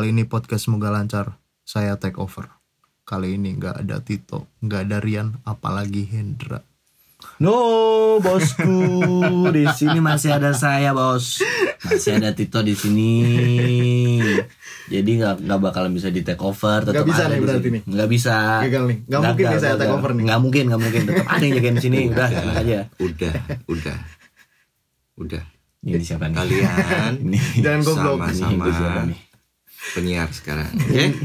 Kali ini podcast semoga lancar. Saya take over. Kali ini nggak ada Tito, nggak ada Rian, apalagi Hendra. No, bosku. Di sini masih ada saya, bos. Masih ada Tito di sini. Jadi nggak nggak bakalan bisa di take over. Tetap Nggak bisa nih berarti nih? Nggak bisa. Gagal nih. Nggak mungkin nih saya take over nih. Nggak mungkin, nggak mungkin. Tetap ada yang jagain di sini. Udah, tenang aja. Udah, udah, udah. Ini siapa nih? Kalian Ini. Jangan goblok. sama-sama Ini siapa nih? Penyiar sekarang. Oke?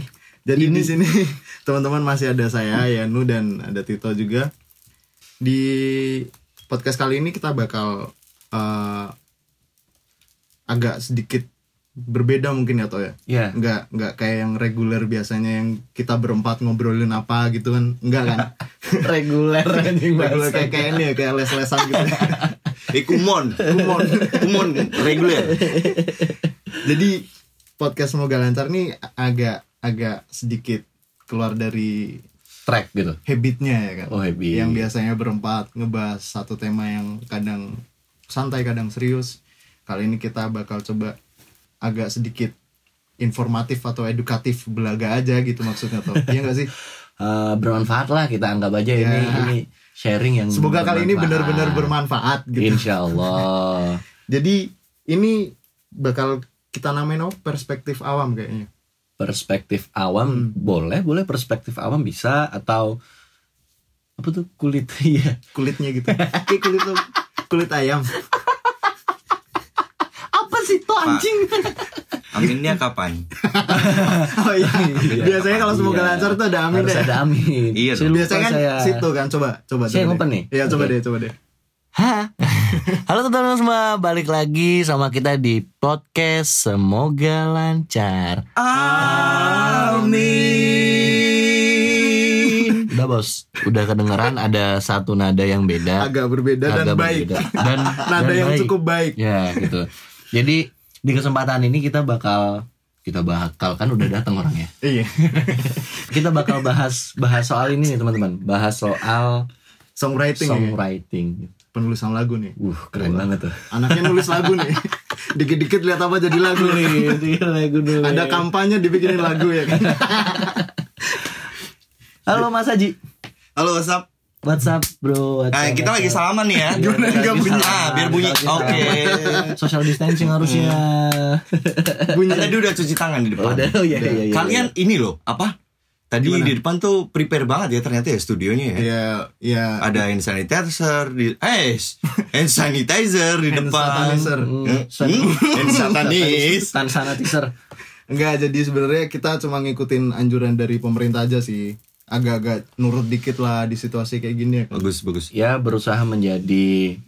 Jadi di sini teman-teman masih ada saya Yanu dan ada Tito juga. Di podcast kali ini kita bakal eh, agak sedikit berbeda mungkin ya Toh ya. Iya. Nggak nggak kayak yang reguler biasanya yang kita berempat ngobrolin apa gitu kan. Enggak kan. Reguler anjing reguler kayak kayak ini ya kayak les-lesan gitu. Eh, kumon, kumon, kumon reguler. Jadi podcast semoga lancar nih agak agak sedikit keluar dari track gitu. habitnya ya kan. Oh, habit. Yang biasanya berempat ngebahas satu tema yang kadang santai kadang serius. Kali ini kita bakal coba agak sedikit informatif atau edukatif belaga aja gitu maksudnya tuh. Iya gak sih? Eh, bermanfaat lah kita anggap aja ini Ya. ini sharing yang Semoga kali ini benar-benar bermanfaat gitu. Insya Allah. Jadi ini bakal kita namain apa? perspektif awam kayaknya. perspektif awam boleh boleh perspektif awam bisa atau apa tuh kulit ya Kulitnya gitu. Kayak kulit kulit ayam. apa sih tuh anjing Aminnya kapan? Oh iya. Biasanya kalau semoga Iya. lancar tuh ada amin harus ya. ada amin Iya Biasanya kan saya. situ kan coba coba Saya coba deh. nih? Iya coba Oke. deh coba deh. Hah? Halo teman-teman semua, balik lagi sama kita di podcast Semoga Lancar. Amin. Udah bos, udah kedengeran ada satu nada yang beda. Agak berbeda dan Agak baik. berbeda. Dan Nada dan yang baik. cukup baik. Ya gitu. Jadi di kesempatan ini kita bakal kita bakal kan udah datang orangnya. Iya. Kita bakal bahas bahas soal ini nih teman-teman. Bahas soal Songwriting. ya. Penulisan lagu nih. Uh keren banget tuh. Anaknya nulis lagu nih. Dikit-dikit lihat apa jadi lagu nih. lagu dulu. Ada kampanye dibikinin lagu ya kan. Halo Mas Haji. Halo, what's up? What's up bro? What's Eh, up, kita what's lagi up? salaman nih ya. Gimana nggak bunyi? Ah, biar bunyi. Oke. Social distancing harusnya. Bunyi. Kan tadi udah cuci tangan di depan. Udah, oh iya iya iya. Kalian ini loh, apa? Tadi Gimana? di depan tuh prepare banget ya ternyata ya studionya ya. Iya, iya. Ada hand sanitizer di eh hand sanitizer di Hand depan. sanitizer. Hmm? Hand satanis. Tan sanitizer. Enggak, jadi sebenarnya kita cuma ngikutin anjuran dari pemerintah aja sih. Agak-agak nurut dikit lah di situasi kayak gini ya kan. Bagus, bagus. Ya berusaha menjadi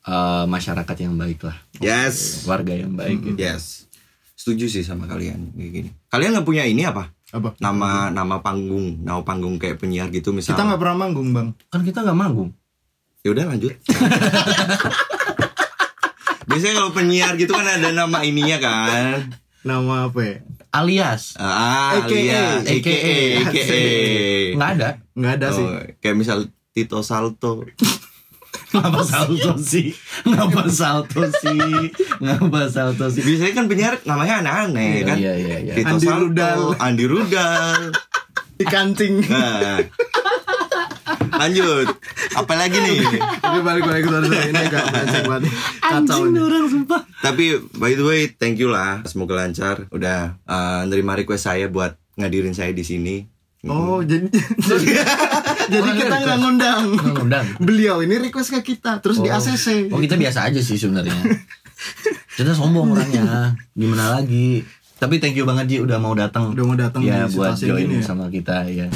eh, masyarakat yang baik lah. Yes. Warga yang baik. gitu. Yes. Setuju sih sama kalian kayak gini. Kalian nggak punya ini apa? Apa? Nama nama panggung, nama panggung kayak penyiar gitu misal. Kita nggak pernah manggung, Bang. Kan kita nggak manggung. Ya udah lanjut. Biasanya kalau penyiar gitu kan ada nama ininya kan. Nama apa ya? Alias Ah, AKA. alias, AKA, AKA. nggak ada. Nggak ada sih. Oh, kayak misal Tito Salto. Ngapa salto sih? Ngapa salto sih? Ngapa salto sih? Biasanya kan penyiar namanya aneh-aneh Iya, kan. iya, iya, iya. Tito Andi Salto, Rudal. Andi Rudal. Dikancing. Nah. Lanjut. Apalagi nih? Oke balik-balik ke sorry, sorry. Ini agak brengsek banget. Kacau Anjing ini. orang sumpah. Tapi by the way, thank you lah. Semoga lancar. Udah uh, nerima request saya buat ngadirin saya di sini. Oh, jadi jadi kita nggak ngundang. Nggak ngundang. Beliau ini request ke kita, terus di ACC. Oh kita biasa aja sih sebenarnya. Kita sombong orangnya. Gimana lagi? Tapi thank you banget Ji udah mau datang. Udah mau datang ya buat join ya. sama kita ya.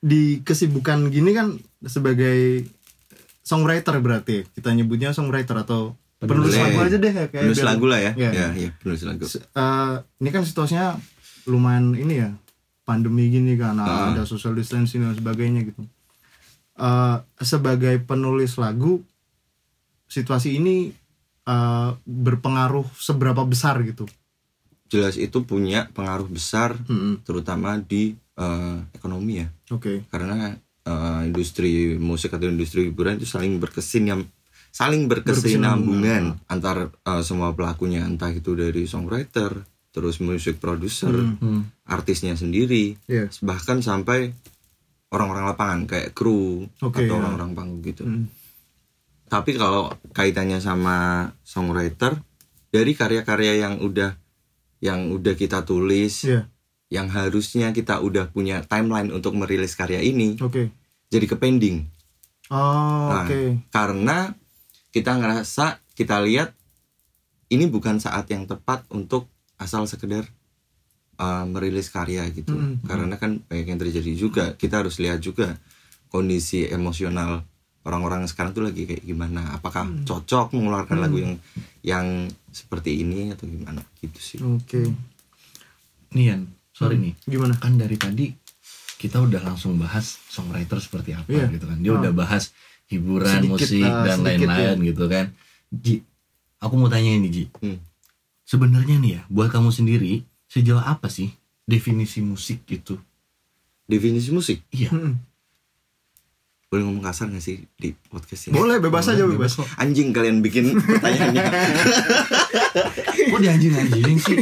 Di kesibukan gini kan sebagai songwriter berarti kita nyebutnya songwriter atau penulis lagu aja deh ya kayak Penulis biar- lagu lah ya. Iya. Ya, ya, penulis lagu. Eh, ini kan situasinya lumayan ini ya pandemi gini kan Ah. ada social distancing dan sebagainya gitu Eh, sebagai penulis lagu situasi ini eh, berpengaruh seberapa besar gitu Jelas itu punya pengaruh besar Mm-mm. terutama di eh, ekonomi ekonomi ya Oke. karena eh, industri musik atau industri hiburan itu saling berkesinam saling berkesinambungan antar eh, semua pelakunya entah itu dari songwriter terus musik producer Hmm. artisnya sendiri Iya. bahkan sampai orang-orang lapangan kayak kru Oke, atau ya. orang-orang panggung gitu Hmm. tapi kalau kaitannya sama songwriter dari karya-karya yang udah yang udah kita tulis Iya. Yang harusnya kita udah punya timeline untuk merilis karya ini Oke. jadi ke pending Oh, Nah, oke. karena kita ngerasa kita lihat ini bukan saat yang tepat untuk asal sekedar uh, merilis karya gitu Mm-mm. karena kan banyak yang terjadi juga kita harus lihat juga kondisi emosional orang-orang sekarang tuh lagi kayak gimana apakah cocok mengeluarkan lagu yang yang seperti ini atau gimana gitu sih Oke. Nih Yan, sorry nih. Gimana? Kan dari tadi kita udah langsung bahas songwriter seperti apa Iya. gitu kan. Dia Oh. udah bahas hiburan, Sedikit, musik ah, dan lain-lain gitu kan. Ji, aku mau tanya ini Ji. Hmm. Sebenarnya nih ya, buat kamu sendiri sejauh apa sih definisi musik gitu? definisi musik Iya. Hmm. boleh ngomong kasar gak sih di podcast ini Boleh, bebas aja Boleh, bebas. kok. anjing kalian bikin pertanyaannya Kok di anjing-anjing sih?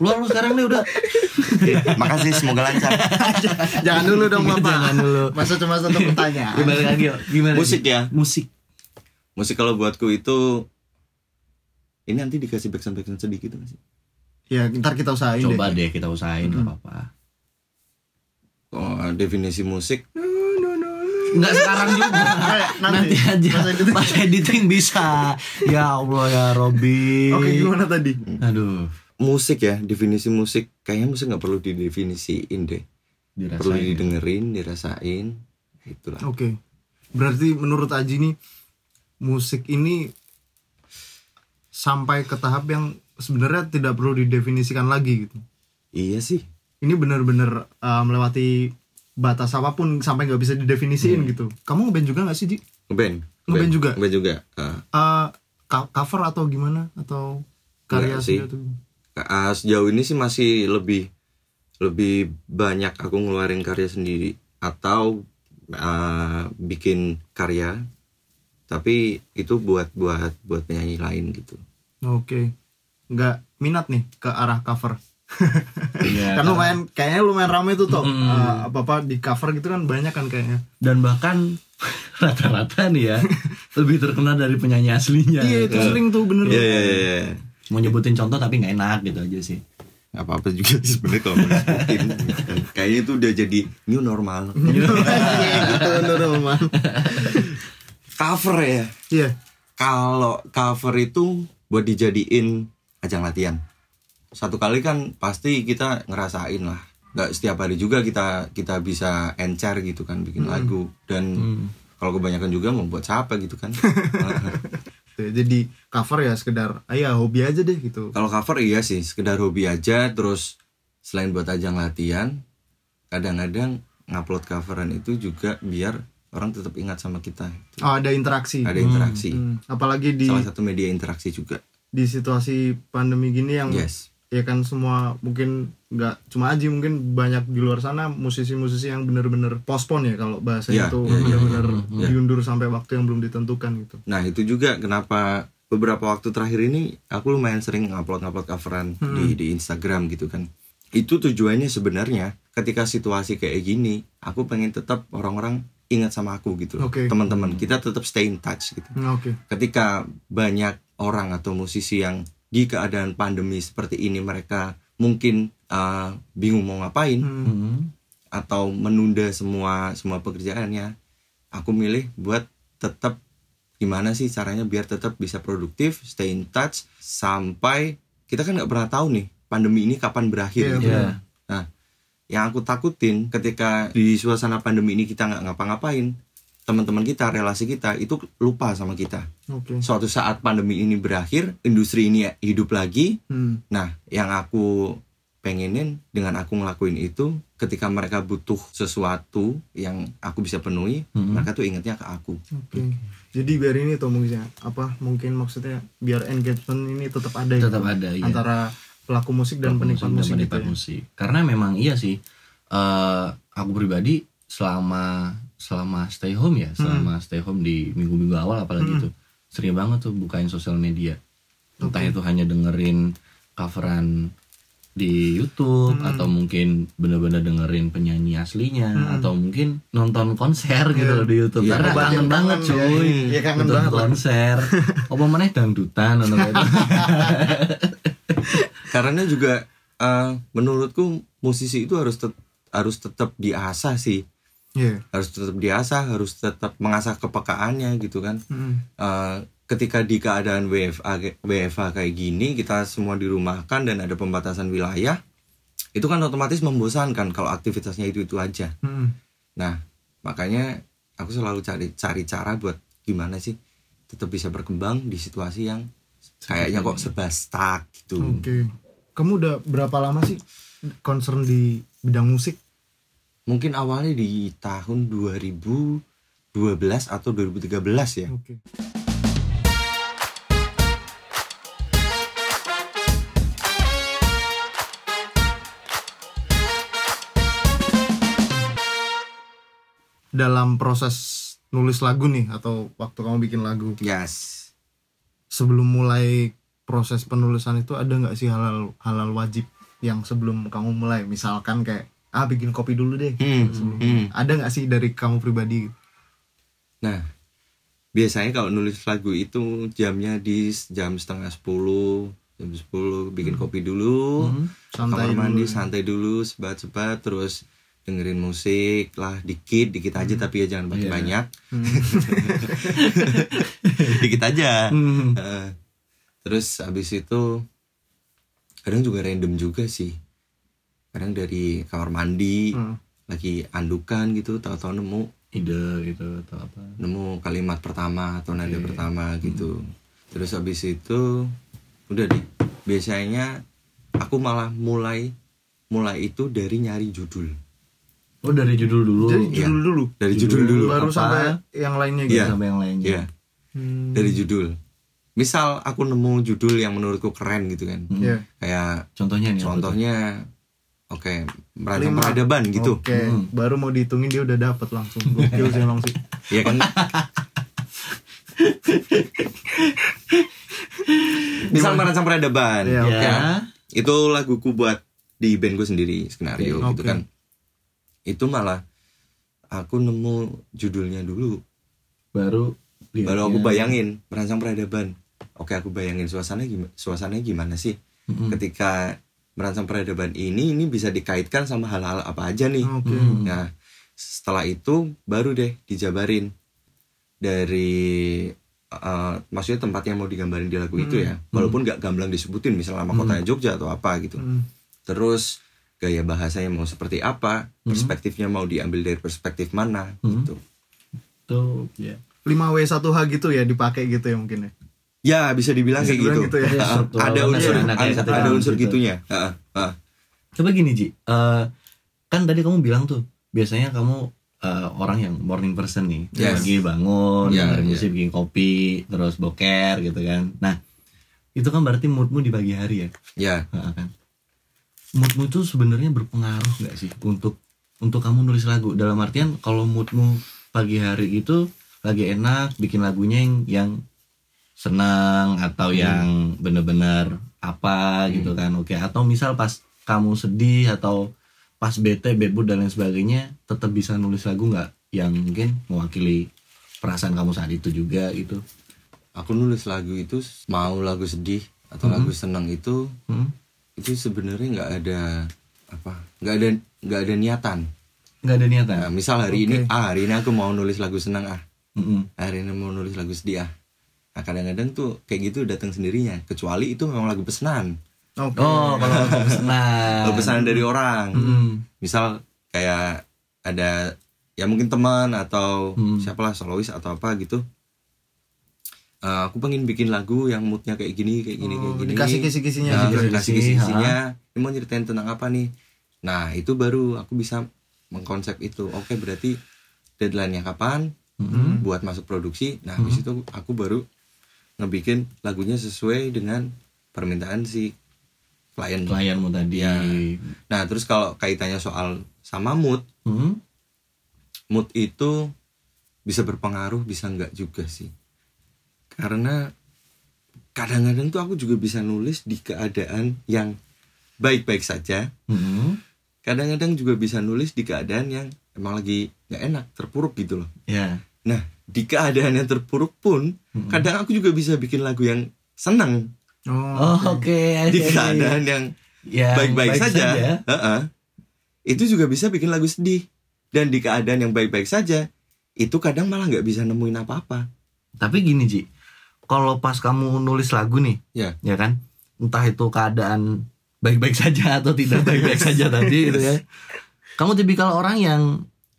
Keluar lu sekarang nih udah. makasih semoga lancar Jangan dulu dong, Bapak. Jangan dulu. Masa cuma satu pertanyaan. Gimana lagi? yuk? Gimana? Musik ya? Musik. musik kalau buatku itu ini nanti dikasih backsound backsound sedikit nggak sih Ya, ntar kita usahain Coba deh. deh kita usahain nggak apa-apa. oh, definisi musik Enggak sekarang juga. nanti. Nanti, aja. Pas editing. Pas editing bisa. Ya Allah ya Robi. Oke, gimana tadi? Aduh. Musik ya definisi musik kayaknya musik nggak perlu didefinisiin deh perlu Dirasain. ya. didengerin dirasain itulah Oke. Berarti menurut Aji nih musik ini sampai ke tahap yang sebenarnya tidak perlu didefinisikan lagi gitu. iya sih Ini benar-benar uh, melewati batas apa pun sampai nggak bisa didefinisiin gitu. Kamu ngeband juga nggak sih, Ji? ngeband Ngeband juga? ngeband juga Uh, co- cover atau gimana atau karya sih. Ah, sejauh ini sih masih lebih lebih banyak aku ngeluarin karya sendiri atau ah, bikin karya tapi itu buat buat buat penyanyi lain gitu Oke. Nggak minat nih ke arah cover. Iya, kan lumayan kayaknya lumayan ramai tuh toh. Mm. Uh, apa-apa di cover gitu kan banyak kan kayaknya. Dan bahkan rata-rata nih ya lebih terkenal dari penyanyi aslinya. Iya, itu sering tuh bener. Iya iya iya. Mau nyebutin contoh tapi nggak enak gitu aja sih. Gak apa-apa juga sih sebenarnya kalau mau disebutin. Kayaknya itu udah jadi new normal. Iya, gitu normal. Cover ya. Iya. Kalau cover itu buat dijadiin ajang latihan. Satu kali kan pasti kita ngerasain lah. Gak setiap hari juga kita kita bisa encer gitu kan bikin lagu dan kalau kebanyakan juga mau buat siapa gitu kan. Tuh, Jadi cover ya sekedar ah ya hobi aja deh gitu. Kalau cover iya sih, sekedar hobi aja. Terus selain buat ajang latihan, kadang-kadang ngupload coveran itu juga biar orang tetap ingat sama kita. Oh, ada interaksi. Ada interaksi. Hmm, Apalagi di Salah satu media interaksi juga. di situasi pandemi gini yang Yes. Ya kan semua mungkin nggak cuma Aji mungkin banyak di luar sana musisi-musisi yang bener-bener postpone ya kalau bahasanya Iya, itu iya. bener-bener Iya. diundur sampai waktu yang belum ditentukan gitu. Nah itu juga kenapa beberapa waktu terakhir ini aku lumayan sering ngupload-ngupload coveran Hmm. di di Instagram gitu kan. Itu tujuannya sebenarnya ketika situasi kayak gini, aku pengen tetap orang-orang ingat sama aku gitu. loh. Oke. Teman-teman kita tetap stay in touch gitu. Hmm, Oke. ketika banyak orang atau musisi yang di keadaan pandemi seperti ini mereka mungkin uh, bingung mau ngapain Hmm. Atau menunda semua semua pekerjaannya aku milih buat tetap gimana sih caranya biar tetap bisa produktif stay in touch sampai kita kan nggak pernah tahu nih pandemi ini kapan berakhir Iya, gitu. nah yang aku takutin ketika di suasana pandemi ini kita nggak ngapa-ngapain teman-teman kita relasi kita itu lupa sama kita Oke. suatu saat pandemi ini berakhir, industri ini hidup lagi. Hmm. Nah, yang aku pengenin dengan aku ngelakuin itu, ketika mereka butuh sesuatu yang aku bisa penuhi, Mhm. mereka tuh ingetnya ke aku. Oke. Jadi biar ini tuh mungkin apa mungkin maksudnya biar engagement ini tetap ada ya, Tetap ada ya. antara pelaku musik dan penikmat musik, gitu penikmat ya. musik. Karena memang iya sih. eh aku pribadi selama selama stay home ya selama stay home di minggu-minggu awal apalagi Hmm. tuh sering banget tuh bukain sosial media entah itu hanya dengerin coveran di YouTube Hmm. atau mungkin bener-bener dengerin penyanyi aslinya Hmm. atau mungkin nonton konser gitu loh di YouTube Iya. karena kangen banget ya. cuy Iya, kangen nonton banget konser apa mana dangdutan atau gitu karena juga eh, menurutku musisi itu harus tet- harus tetap diasah sih Iya. harus tetap diasah harus tetap mengasah kepekaannya gitu kan Mm. Eh, ketika di keadaan WFA WFA kayak gini kita semua dirumahkan dan ada pembatasan wilayah itu kan otomatis membosankan kalau aktivitasnya itu itu aja Mm. nah makanya aku selalu cari cari cara buat gimana sih tetap bisa berkembang di situasi yang kayaknya kok serba stuck gitu Oke. Kamu udah berapa lama sih concern di bidang musik? Mungkin awalnya di tahun 2012 atau 2013 ya. Oke. Dalam proses nulis lagu nih atau waktu kamu bikin lagu. Yes. Sebelum mulai proses penulisan itu ada nggak sih halal halal wajib yang sebelum kamu mulai? Misalkan kayak ah bikin kopi dulu deh Hmm, sebelum hmm. ada nggak sih dari kamu pribadi Nah, biasanya kalau nulis lagu itu jamnya di jam setengah 10, jam 10 bikin kopi dulu, Hmm. santai kamar mandi dulu. santai dulu, sebat-sebat terus dengerin musik lah dikit dikit aja tapi ya jangan banyak banyak Hmm. dikit aja Hmm. Eh, terus habis itu kadang juga random juga sih kadang dari kamar mandi Hmm. lagi andukan gitu tahu-tahu nemu ide gitu atau apa nemu kalimat pertama atau nada Oke. pertama gitu terus habis itu udah deh biasanya aku malah mulai mulai itu dari nyari judul oh dari judul dulu jadi Iya. judul dulu dari judul, dulu baru Apa? sampai yang lainnya gitu Iya. sampai yang lainnya Iya, Hmm. dari judul misal aku nemu judul yang menurutku keren gitu kan Hmm. Iya. kayak contohnya nih apa oke merancang Lima. peradaban gitu. Oke Hmm. baru mau dihitungin dia udah dapat langsung. Gokil sih emang sih. Ya kan? Misal merancang peradaban. Iya, ya ya. Itu laguku buat di band gue sendiri skenario Oke. gitu kan. Itu malah aku nemu judulnya dulu. Baru baru aku bayangin merancang peradaban. Oke aku bayangin suasana gimana suasananya gimana sih? Mm-mm. ketika merancang peradaban ini ini bisa dikaitkan sama hal-hal apa aja nih. Oke. Hmm. nah setelah itu baru deh dijabarin dari eh, maksudnya tempat yang mau digambarin di lagu itu ya. Walaupun nggak gamblang disebutin misalnya nama kotanya Jogja atau apa gitu. Hmm. terus gaya bahasanya mau seperti apa perspektifnya mau diambil dari perspektif mana Hmm. gitu. Tuh ya. 5W1H gitu ya dipakai gitu ya mungkin ya ya bisa dibilang Bisa kayak dibilang gitu, gitu ya. Struktural ada unsur ya, ada, satu ada orang unsur gitu. gitunya Ha-ha. Ha. coba gini Ji Eh, kan tadi kamu bilang tuh biasanya kamu eh, orang yang morning person nih Yes. lagi bangun Ya, dengerin musik bikin kopi terus boker gitu kan nah itu kan berarti moodmu di pagi hari ya ya Heeh, kan moodmu tuh sebenarnya berpengaruh nggak sih untuk untuk kamu nulis lagu dalam artian kalau moodmu pagi hari itu lagi enak bikin lagunya yang yang senang atau yang bener-bener apa gitu kan oke atau misal pas kamu sedih atau pas bete bebut dan lain sebagainya tetap bisa nulis lagu nggak yang mungkin mewakili perasaan kamu saat itu juga gitu aku nulis lagu itu mau lagu sedih atau Mhm. lagu senang itu Hmm? itu sebenarnya nggak ada apa nggak ada nggak ada niatan nggak ada niatan nah, misal hari ini Oke. ah hari ini aku mau nulis lagu senang ah Mm-mm. hari ini mau nulis lagu sedih ah nah, kadang-kadang tuh kayak gitu datang sendirinya kecuali itu memang lagu pesanan. Oke. Oh kalau lagu senang lagu pesanan dari orang. Mm-mm. misal kayak ada ya mungkin teman atau Hmm. siapalah solois atau apa gitu. Eh, aku pengen bikin lagu yang moodnya kayak gini kayak gini kayak Oh, gini. dikasih kisi-kisinya Nah, juga dikasih Kisi, kisi-kisinya ini mau nyeritain tentang apa nih? Nah itu baru aku bisa mengkonsep itu. Oke berarti deadline-nya kapan? Mm-mm. buat masuk produksi. Nah habis itu aku baru ngebikin lagunya sesuai dengan permintaan si klien klienmu tadi Iya. nah terus kalau kaitannya soal sama mood Hmm? mood itu bisa berpengaruh bisa enggak juga sih karena kadang-kadang tuh aku juga bisa nulis di keadaan yang baik-baik saja Hmm? kadang-kadang juga bisa nulis di keadaan yang emang lagi nggak enak terpuruk gitu loh ya nah di keadaan yang terpuruk pun Hmm. kadang aku juga bisa bikin lagu yang senang. Oh, oh oke. di keadaan yang Yang baik-baik baik saja, saja. Heeh. itu juga bisa bikin lagu sedih. Dan di keadaan yang baik-baik saja itu kadang malah nggak bisa nemuin apa-apa. Tapi gini Ji, kalau pas kamu nulis lagu nih, ya. ya kan, entah itu keadaan baik-baik saja atau tidak baik-baik saja tadi gitu ya. Kamu tipikal orang yang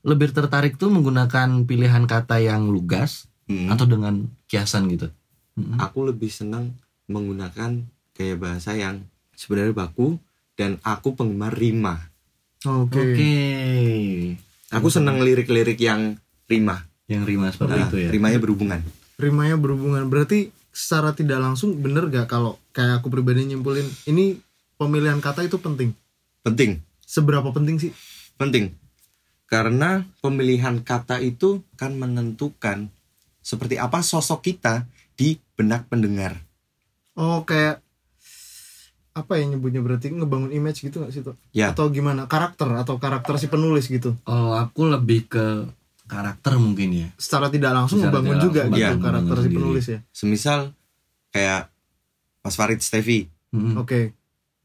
lebih tertarik tuh menggunakan pilihan kata yang lugas Hmm. atau dengan kiasan gitu. Mm-mm. aku lebih senang menggunakan gaya bahasa yang sebenarnya baku dan aku penggemar rima Oke. Oke. aku senang lirik-lirik yang rima Yang rima seperti Nah, itu ya. rimanya berhubungan Rimanya berhubungan. Berarti secara tidak langsung bener gak kalau kayak aku pribadi nyimpulin ini pemilihan kata itu penting. penting Seberapa penting sih? penting karena pemilihan kata itu kan menentukan seperti apa sosok kita di benak pendengar Oh kayak apa ya nyebutnya berarti ngebangun image gitu gak sih tuh? ya Atau gimana karakter atau karakter si penulis gitu? Kalau aku lebih ke karakter mungkin ya. Secara tidak langsung Secara ngebangun tidak juga langsung gitu bangun karakter si sendiri. penulis ya. semisal kayak Mas Farid Stevi Mm-mm. Oke.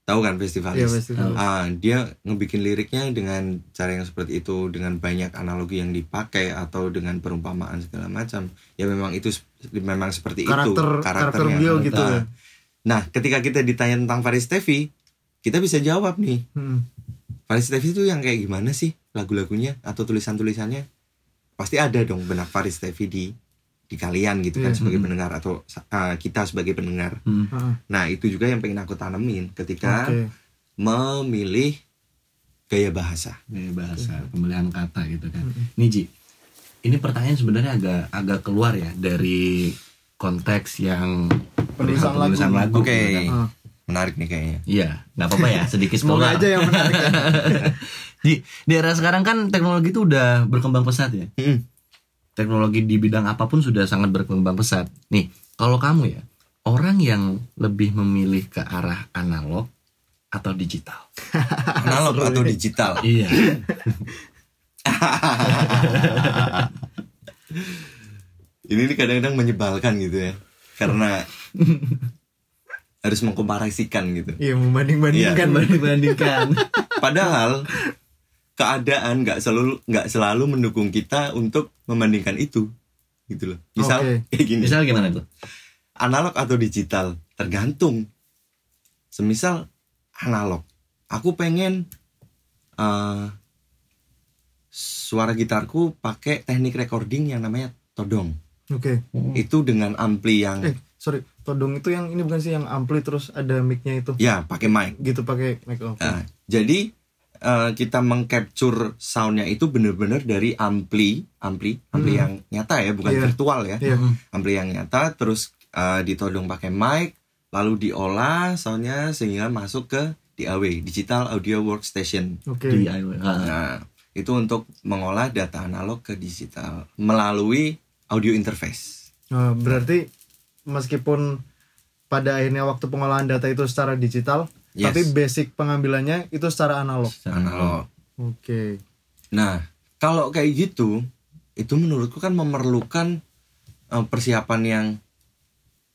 Tahu kan Iya festivalis festival. Ah, dia ngebikin liriknya dengan cara yang seperti itu dengan banyak analogi yang dipakai atau dengan perumpamaan segala macam ya memang itu memang seperti Karakter itu karakter karakternya beliau gitu Nah, ya. nah ketika kita ditanya tentang Faris Tevi kita bisa jawab nih Hmm. Faris Tevi itu yang kayak gimana sih lagu-lagunya atau tulisan-tulisannya pasti ada dong benak Faris Tevi di di kalian gitu kan Iya. sebagai Hmm. pendengar atau ah, kita sebagai pendengar Mm. Heeh. nah itu juga yang pengen aku tanemin ketika Oke. memilih gaya bahasa Gaya bahasa, pemilihan kata gitu kan. Mm-mm. Nih Ji, ini pertanyaan sebenarnya agak agak keluar ya dari konteks yang Penulisan lagu. lagu. Oke. gitu kan. Menarik nih kayaknya Iya, nggak apa-apa ya, sedikit Semoga aja yang menarik. ya. Di, di era sekarang kan teknologi itu udah berkembang pesat ya. Mm. Teknologi di bidang apa pun sudah sangat berkembang pesat. Nih, kalau kamu ya, orang yang lebih memilih ke arah analog atau digital? analog atau digital Iya. ini nih kadang-kadang menyebalkan gitu ya karena harus mengkomparasikan gitu Iya membanding-bandingkan. Banding-bandingkan. padahal keadaan nggak selalu nggak selalu mendukung kita untuk membandingkan itu gitu loh misal Oke. kayak gini Misal gimana tuh? analog atau digital tergantung semisal analog aku pengen eh, suara gitarku pakai teknik recording yang namanya todong Oke. itu dengan ampli yang Eh sorry, todong itu yang ini bukan sih yang ampli terus ada mic-nya itu ya pakai mic gitu pakai mic oke. Nah, jadi eh, kita mengcapture soundnya itu benar-benar dari ampli ampli ampli Hmm. yang nyata ya bukan Iya. virtual ya Iya. ampli yang nyata terus eh, ditodong pakai mic lalu diolah soundnya sehingga masuk ke DAW digital audio workstation Oke. DIY. Ah. nah itu untuk mengolah data analog ke digital melalui audio interface Nah, berarti meskipun pada akhirnya waktu pengolahan data itu secara digital, Yes. tapi basic pengambilannya itu secara analog. Secara analog Oke. Nah, kalau kayak gitu, itu menurutku kan memerlukan eh, persiapan yang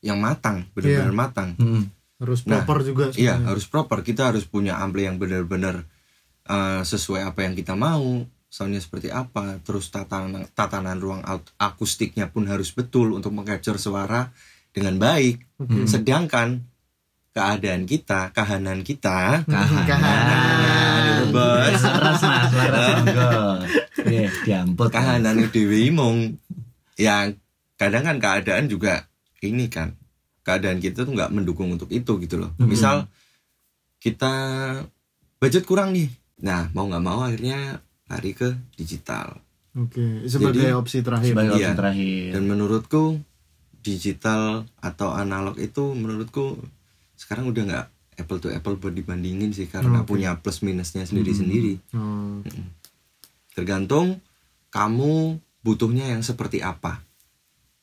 yang matang, benar-benar matang. Mm-mm. Harus Nah, proper juga Iya, sebenarnya. harus proper. Kita harus punya ampli yang benar-benar eh, sesuai apa yang kita mau, soundnya seperti apa, terus tatanan tatanan ruang akustiknya pun harus betul untuk mengcapture suara dengan baik. Oke. Sedangkan keadaan kita, kahanan kita, Kahanan. Gitu, bos. Laras mas, laras enggak. Iya, diamput. Kahanan dewi mong yang kadang kan keadaan juga ini kan keadaan kita tuh nggak mendukung untuk itu gitu loh Mhm. misal kita budget kurang nih nah mau nggak mau akhirnya lari ke digital Oke, sebagai Jadi, opsi terakhir. Sebagai opsi Iya. terakhir. dan menurutku digital atau analog itu menurutku sekarang udah nggak apple to apple buat dibandingin sih karena Oke. punya plus minusnya sendiri-sendiri Oh, tergantung kamu butuhnya yang seperti apa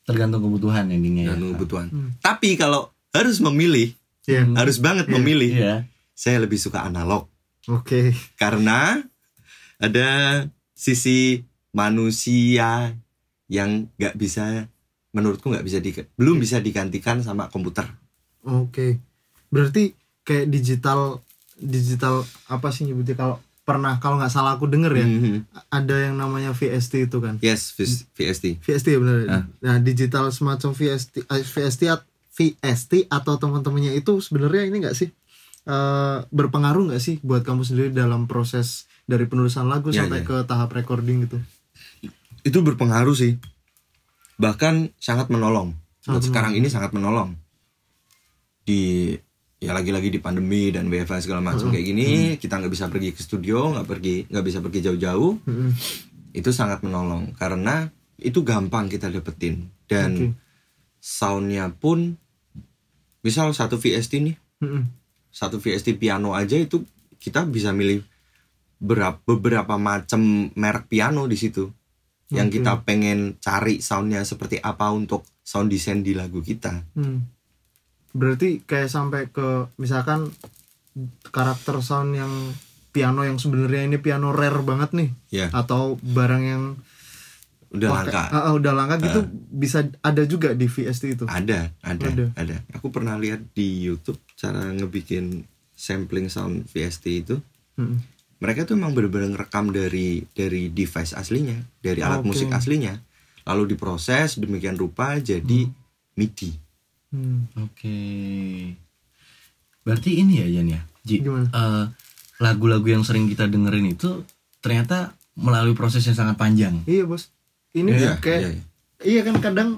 tergantung kebutuhan endingnya dan ya kebutuhan Hmm. tapi kalau harus memilih Iya. harus banget memilih Iya. saya lebih suka analog Oke. karena ada sisi manusia yang nggak bisa menurutku nggak bisa di, belum bisa digantikan sama komputer Oke. Berarti kayak digital digital apa sih nyebutnya kalau pernah kalau nggak salah aku denger ya Mhm. ada yang namanya VST itu kan. yes VS- VST VST ya benar. Ah. Nah, digital semacam VST eh, VST VST atau teman-temannya itu sebenarnya ini enggak sih eh, berpengaruh nggak sih buat kamu sendiri dalam proses dari penulisan lagu Ya, sampai ya. ke tahap recording gitu? itu berpengaruh sih bahkan sangat menolong buat Sangat sekarang ini sangat menolong di ya lagi-lagi di pandemi dan WFH segala macam kayak gini kita nggak bisa pergi ke studio nggak pergi nggak bisa pergi jauh-jauh Mm-mm. itu sangat menolong karena itu gampang kita dapetin dan Oke. soundnya pun misal satu VST nih Mm-mm. satu VST piano aja itu kita bisa milih berapa beberapa macam merek piano di situ yang Oke. kita pengen cari soundnya seperti apa untuk sound design di lagu kita Hmm. Berarti kayak sampai ke misalkan karakter sound yang piano yang sebenarnya ini piano rare banget nih. Ya atau barang yang udah langka. Ah, ah, udah langka gitu bisa ada juga di VST itu. ada ada Ada. ada. Aku pernah lihat di YouTube cara ngebikin sampling sound VST itu. Mm-mm. mereka tuh emang bener-bener ngerekam dari dari device aslinya dari alat Oke. musik aslinya. Lalu diproses demikian rupa jadi MIDI Hmm. Oke. Berarti ini ya Jan ya. Ji, Gimana? eh, lagu-lagu yang sering kita dengerin itu ternyata melalui proses yang sangat panjang. Iya bos. Ini Iya, kayak iya, iya. kan kadang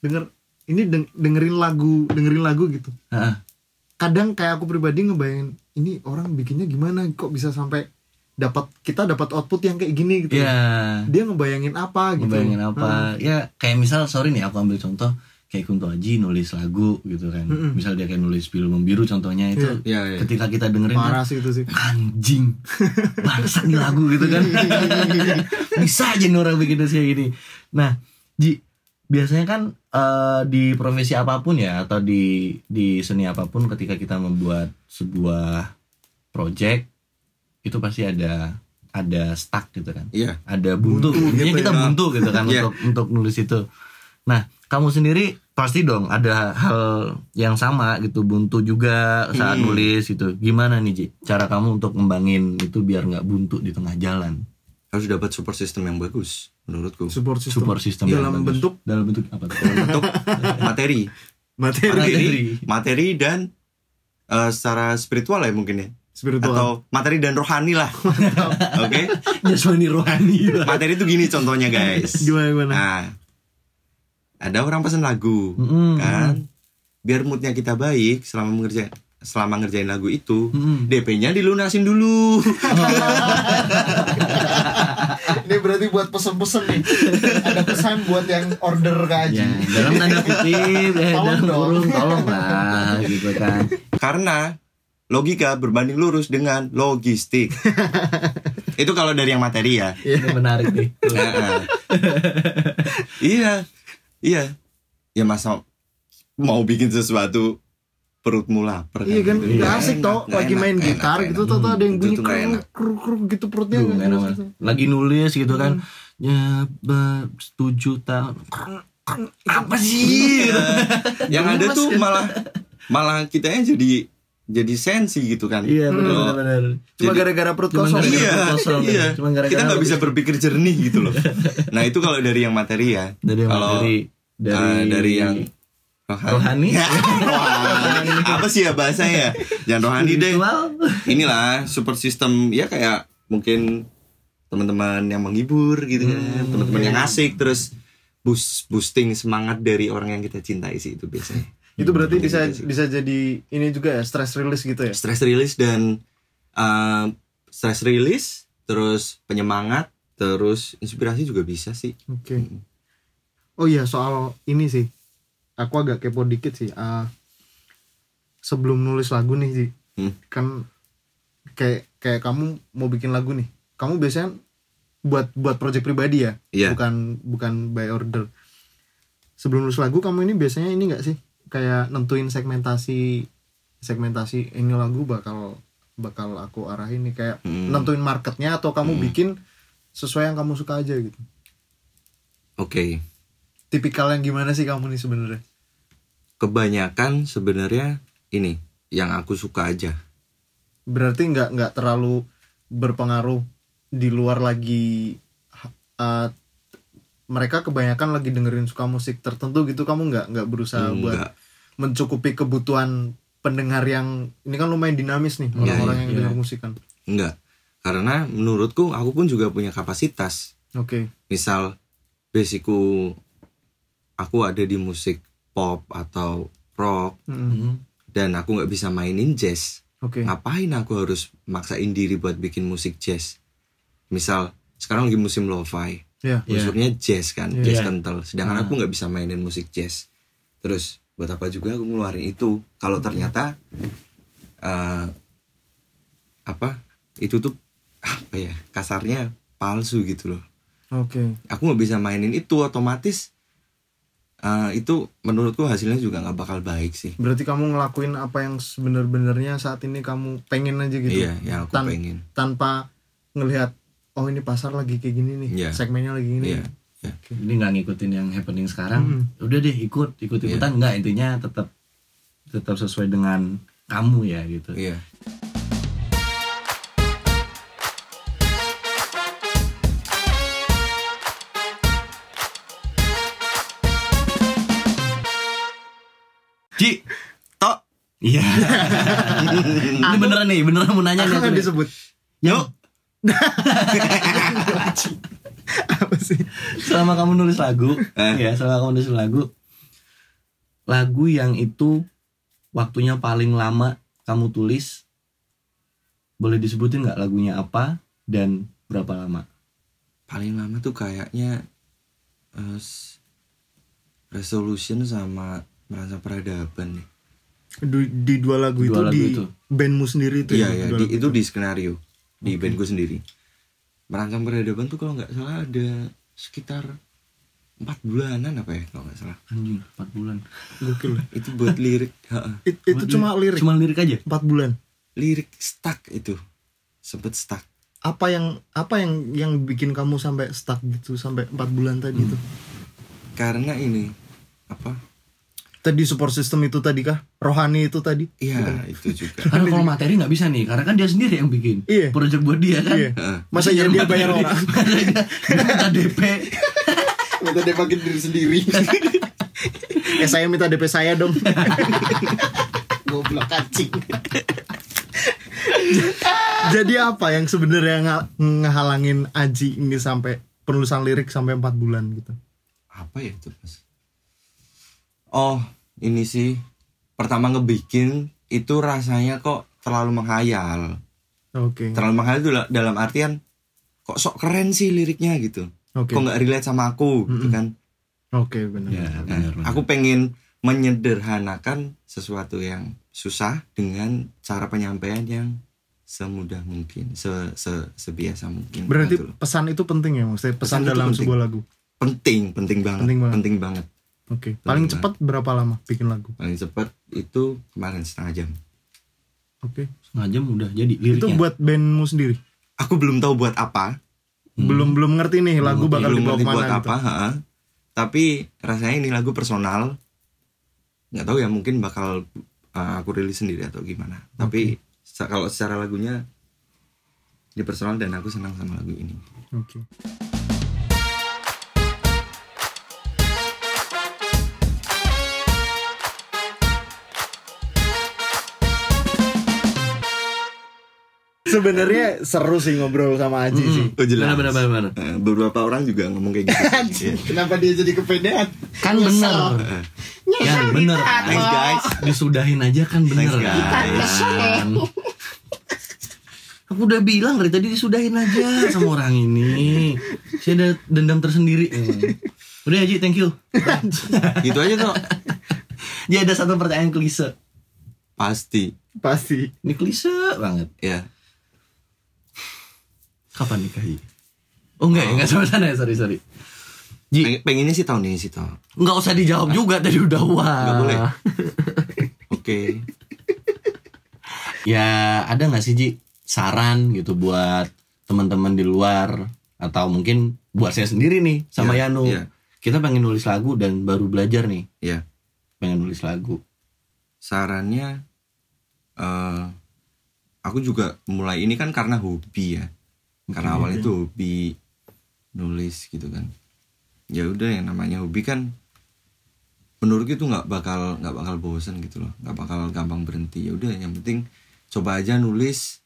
denger ini deng- dengerin lagu dengerin lagu gitu. Heeh. Kadang kayak aku pribadi ngebayangin ini orang bikinnya gimana kok bisa sampai dapat kita dapat output yang kayak gini gitu. Iya. Dia ngebayangin apa gitu. Ngebayangin apa? Ya kayak misal sorry nih aku ambil contoh kayak Kunto Aji nulis lagu gitu kan. Mm-mm. Misal dia kayak nulis film biru contohnya itu Iya, iya. ketika kita dengerin kan, sih itu sih. anjing bangsat nih lagu gitu kan bisa aja nih orang bikin kayak gini nah Ji biasanya kan eh, di profesi apa pun ya atau di di seni apa pun ketika kita membuat sebuah project itu pasti ada ada stuck gitu kan iya ada buntu, Buntu gitu kita ya. buntu gitu kan Iya. untuk untuk nulis itu nah kamu sendiri pasti dong ada hal yang sama gitu buntu juga saat Hmm. nulis gitu. Gimana nih Ji cara kamu untuk ngembangin itu biar nggak buntu di tengah jalan? Harus dapat support system yang bagus menurutku. Support system. support system yang dalam bagus. bentuk? Dalam bentuk apa? Tuh untuk materi. Materi. Materi. Materi. dan eh, secara spiritual ya mungkin ya. Spiritual. atau materi dan rohani lah. Oke? Jasmani rohani. Materi itu gini contohnya guys. Gimana gimana? nah ada orang pesan lagu Mm-mm. kan biar moodnya kita baik selama mengerjain selama ngerjain lagu itu Mm-mm. DP-nya dilunasin dulu Ini berarti buat pesen-pesen nih. Ada pesan buat yang order ke Aji. ya dalam tanda kutip ya Tolong dalam dong. kurung tolong lah gitu kan karena logika berbanding lurus dengan logistik itu kalau dari yang materi ya ini menarik nih Heeh. iya iya ya masa mau bikin sesuatu perutmu lapar Iya kan, Gitu. nggak Nggak asik enak, toh lagi enak, main nggak gitar enak, gitu toh tuh ada yang Itu bunyi kruk enak. kruk gitu perutnya. Duh, enak enak. banget. lagi nulis gitu kan ya be- tujuh tahun apa sih gitu. yang ada Gemes tuh kan? malah malah kitanya jadi jadi sensi gitu kan. Iya benar benar Cuma gara-gara perut Cuma kosong. gara-gara iya perut kosong, iya. Cuma gara-gara kita nggak bisa berpikir jernih gitu loh. Nah itu kalau dari yang materi ya. Dari yang Kalau, materi dari Ah, dari yang rohani. Wah, apa sih ya bahasanya jangan rohani deh. Inilah support system ya kayak mungkin teman-teman yang menghibur gitu kan teman-teman yang asik terus boost boosting semangat dari orang yang kita cintai sih itu biasanya Itu berarti bisa Gitu bisa jadi ini juga ya stress release gitu ya. stress release dan uh, stress release terus penyemangat terus inspirasi juga bisa sih Oke. Oh iya soal ini sih. Aku agak kepo dikit sih. Ah, sebelum nulis lagu nih sih. Hmm. kan kayak kayak kamu mau bikin lagu nih kamu biasanya buat buat project pribadi ya Iya. bukan bukan by order sebelum nulis lagu kamu ini biasanya ini nggak sih kayak nentuin segmentasi segmentasi ini lagu bakal bakal aku arahin nih kayak Hmm. nentuin marketnya atau kamu bikin sesuai yang kamu suka aja gitu Oke. tipikal yang gimana sih kamu nih sebenarnya Kebanyakan sebenarnya ini yang aku suka aja. berarti nggak nggak terlalu berpengaruh di luar lagi uh, mereka kebanyakan lagi dengerin suka musik tertentu gitu kamu nggak nggak berusaha buat Enggak. Mencukupi kebutuhan pendengar yang ini kan lumayan dinamis nih Iya, orang-orang iya, yang iya. dengar musik kan Enggak. Karena menurutku aku pun juga punya kapasitas. oke Misal basicku aku ada di musik pop atau rock Mm-mm. Hmm. dan aku nggak bisa mainin jazz. oke Ngapain aku harus maksain diri buat bikin musik jazz? Misal sekarang lagi musim lo-fi. ya Iya. Unsurnya jazz kan, Iya. jazz Iya. kental. Sedangkan Ah. aku nggak bisa mainin musik jazz. Terus buat apa juga aku ngeluarin itu? Kalau ternyata eh, apa itu tuh apa ya kasarnya palsu gitu loh. oke Aku nggak bisa mainin itu otomatis eh, itu menurutku hasilnya juga nggak bakal baik sih. berarti kamu ngelakuin apa yang sebenar-benarnya saat ini kamu pengen aja gitu Iya, yang aku Tan- pengen. tanpa ngelihat oh ini pasar lagi kayak gini nih Iya. segmennya lagi gini Iya. Iya. Jadi nggak ngikutin yang happening sekarang. Hmm. Udah deh ikut, ikut ikutan nggak intinya tetap tetap sesuai dengan kamu ya gitu. Iya. Ci, tok, Iya. Ini beneran nih, beneran mau nanya nih. aku disebut yuk. apa sih Selama kamu nulis lagu, Eh. ya selama kamu nulis lagu, lagu yang itu waktunya paling lama kamu tulis, boleh disebutin nggak lagunya apa dan berapa lama? Paling lama tuh kayaknya s- resolution sama merasa peradaban nih. di, di dua lagu Dua itu lagu di itu. bandmu sendiri itu Iya ya, ya, di, lagu itu di skenario di band gue sendiri. Merancang peradaban tuh kalau nggak salah ada sekitar empat bulanan apa ya kalau nggak salah. Anjing, 4 bulan. Gokil. Itu buat lirik. It- itu cuma lirik Cuma lirik aja. empat bulan lirik stuck itu sempet stuck. apa yang apa yang yang bikin kamu sampai stuck gitu sampai empat bulan tadi itu Karena ini apa? Tadi support system itu tadi kah rohani itu tadi Iya itu juga. Karena kalau materi nggak bisa nih, karena kan dia sendiri yang bikin. Iya. Project buat dia kan. Iya. Heeh. masa iya dia bayar orang Masa minta DP. minta dia pakai diri sendiri eh saya minta DP saya dong goblok kacing jadi apa yang sebenarnya nga- ngehalangin Aji ini sampai penulisan lirik sampai empat bulan gitu Apa ya itu mas? Oh ini sih pertama ngebikin itu rasanya kok terlalu menghayal. oke Terlalu menghayal itu la- dalam artian kok sok keren sih liriknya gitu. oke Kok nggak relate sama aku gitu Mm-mm. kan? oke benar Ya, Nah, benar. aku pengen menyederhanakan sesuatu yang susah dengan cara penyampaian yang semudah mungkin, se, se sebiasa mungkin. berarti gitu pesan itu penting ya maksudnya pesan, Pesan dalam penting. sebuah lagu penting, penting banget, Penting banget. penting banget. Oke paling Benar. cepat berapa lama bikin lagu Paling cepat itu kemarin setengah jam. oke Setengah jam udah jadi itu liriknya. buat bandmu sendiri Aku belum tahu buat apa, Hmm. belum belum ngerti nih lagu bakal belum dibawa ngerti ke mana buat gitu. apa, ha-ha. tapi rasanya ini lagu personal. Nggak tahu ya mungkin bakal uh, aku rilis sendiri atau gimana. Tapi se- kalau secara lagunya ini personal dan aku senang sama lagu ini. Oke. Sebenarnya seru sih ngobrol sama Aji sih. Oh jelas. Benar, benar, benar, benar. Eh, beberapa orang juga ngomong kayak gitu. Iya. Kenapa dia jadi kepedean? Kan bener. Ya bener. Thanks guys. Disudahin aja kan bener Thanks, guys. kan. Aku udah bilang dari tadi disudahin aja sama orang ini. Saya ada dendam tersendiri. emang. Udah Haji, thank you. Gitu aja tuh. Jadi ada satu pertanyaan klise. pasti Pasti. Ini klise banget. ya Kapan nikah Ji? Oh enggak ya, enggak sama sana ya, sorry sorry. Ji, Peng- pengennya sih tahun ini sih toh enggak usah dijawab juga tadi udah wah. Nggak boleh? oke Ya ada nggak sih Ji saran gitu buat teman-teman di luar atau mungkin buat saya sendiri nih sama Iya, Yanu. iya. Kita pengen nulis lagu dan baru belajar nih, ya pengen nulis lagu. sarannya eh aku juga mulai ini kan karena hobi ya karena awalnya itu hobi nulis gitu kan. Ya udah yang namanya hobi kan menurutku itu nggak bakal nggak bakal bosan gitu loh. Nggak bakal gampang berhenti. Ya udah yang penting coba aja nulis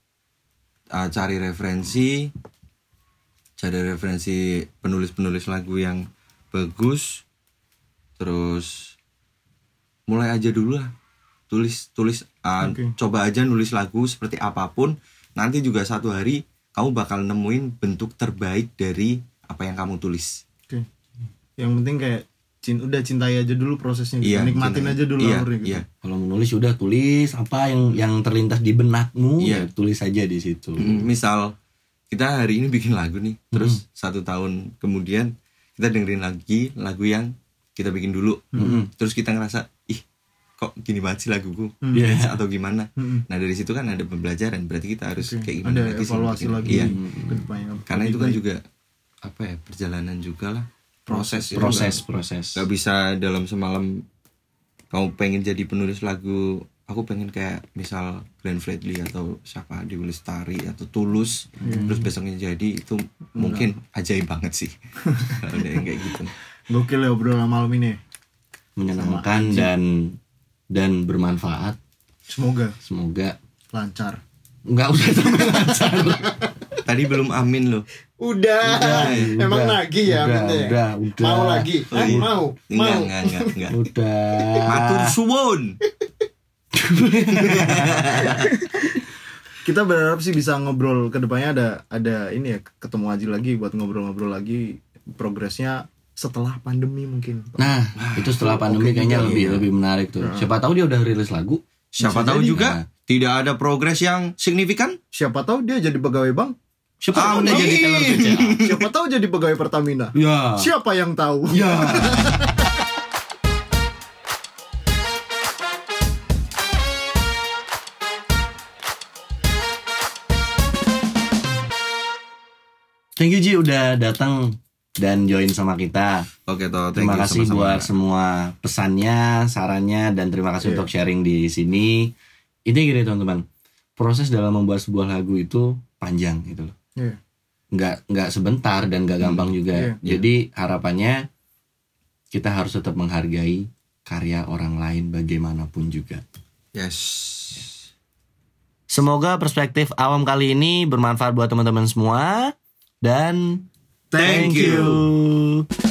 uh, cari referensi cari referensi penulis-penulis lagu yang bagus terus mulai aja dulu lah. Tulis tulis uh, Oke. coba aja nulis lagu seperti apa pun. Nanti juga satu hari kamu bakal nemuin bentuk terbaik dari apa yang kamu tulis Oke. Yang penting kayak cin udah cintai aja dulu prosesnya. Iya, Nikmatin cintai. aja dulu iya, alurnya gitu. iya. Kalau menulis udah tulis apa yang yang terlintas di benakmu, Iya. ya tulis aja di situ. Mm, misal kita hari ini bikin lagu nih terus satu tahun kemudian kita dengerin lagi lagu yang kita bikin dulu terus kita ngerasa kok gini banget sih laguku? Iya. atau gimana? Mm-mm. nah dari situ kan ada pembelajaran. Berarti kita harus Oke. kayak gimana Ada lagi sih evaluasi bikin- lagi iya. ke depannya. karena itu kan baik. juga apa ya perjalanan juga lah. Proses. Proses, proses. nggak bisa dalam semalam kamu pengen jadi penulis lagu aku pengen kayak misal Glenn Fredly atau siapa di Lestari atau Tulus terus besoknya jadi itu mungkin ajaib banget sih. Ada yang kayak gitu. Gokil ya obrolan malam ini. Menyenangkan dan dan bermanfaat. Semoga Semoga lancar. nggak usah sampai lancar. tadi belum amin loh Udah. Emang Udah, lagi ya udah, aminnya? udah, udah. Mau lagi? Oh, Hah? iya. Mau? enggak Mau? enggak enggak enggak Udah. matur suwun Kita berharap sih bisa ngobrol ke depannya ada ada ini ya ketemu Aji lagi buat ngobrol-ngobrol lagi progresnya setelah pandemi mungkin. Nah, itu setelah pandemi kayaknya juga, lebih iya. lebih menarik tuh. Siapa tahu dia udah rilis lagu. siapa Bisa tahu jadi. juga Nah. tidak ada progres yang signifikan Siapa tahu dia jadi pegawai bank. Siapa tahu dia jadi teller BCA. Siapa tahu jadi pegawai Pertamina. Ya. Siapa yang tahu? Ya. Thank you Ji udah datang dan join sama kita. oke toh thank Terima you kasih sama-sama. buat semua pesannya, sarannya dan terima kasih Iya. untuk sharing di sini. Ini gini teman-teman, proses dalam membuat sebuah lagu itu panjang gitu loh. Iya. Nggak nggak sebentar dan nggak gampang juga. Iya. Jadi harapannya kita harus tetap menghargai karya orang lain bagaimanapun juga. yes Semoga perspektif awam kali ini bermanfaat buat teman-teman semua dan Thank, Thank you.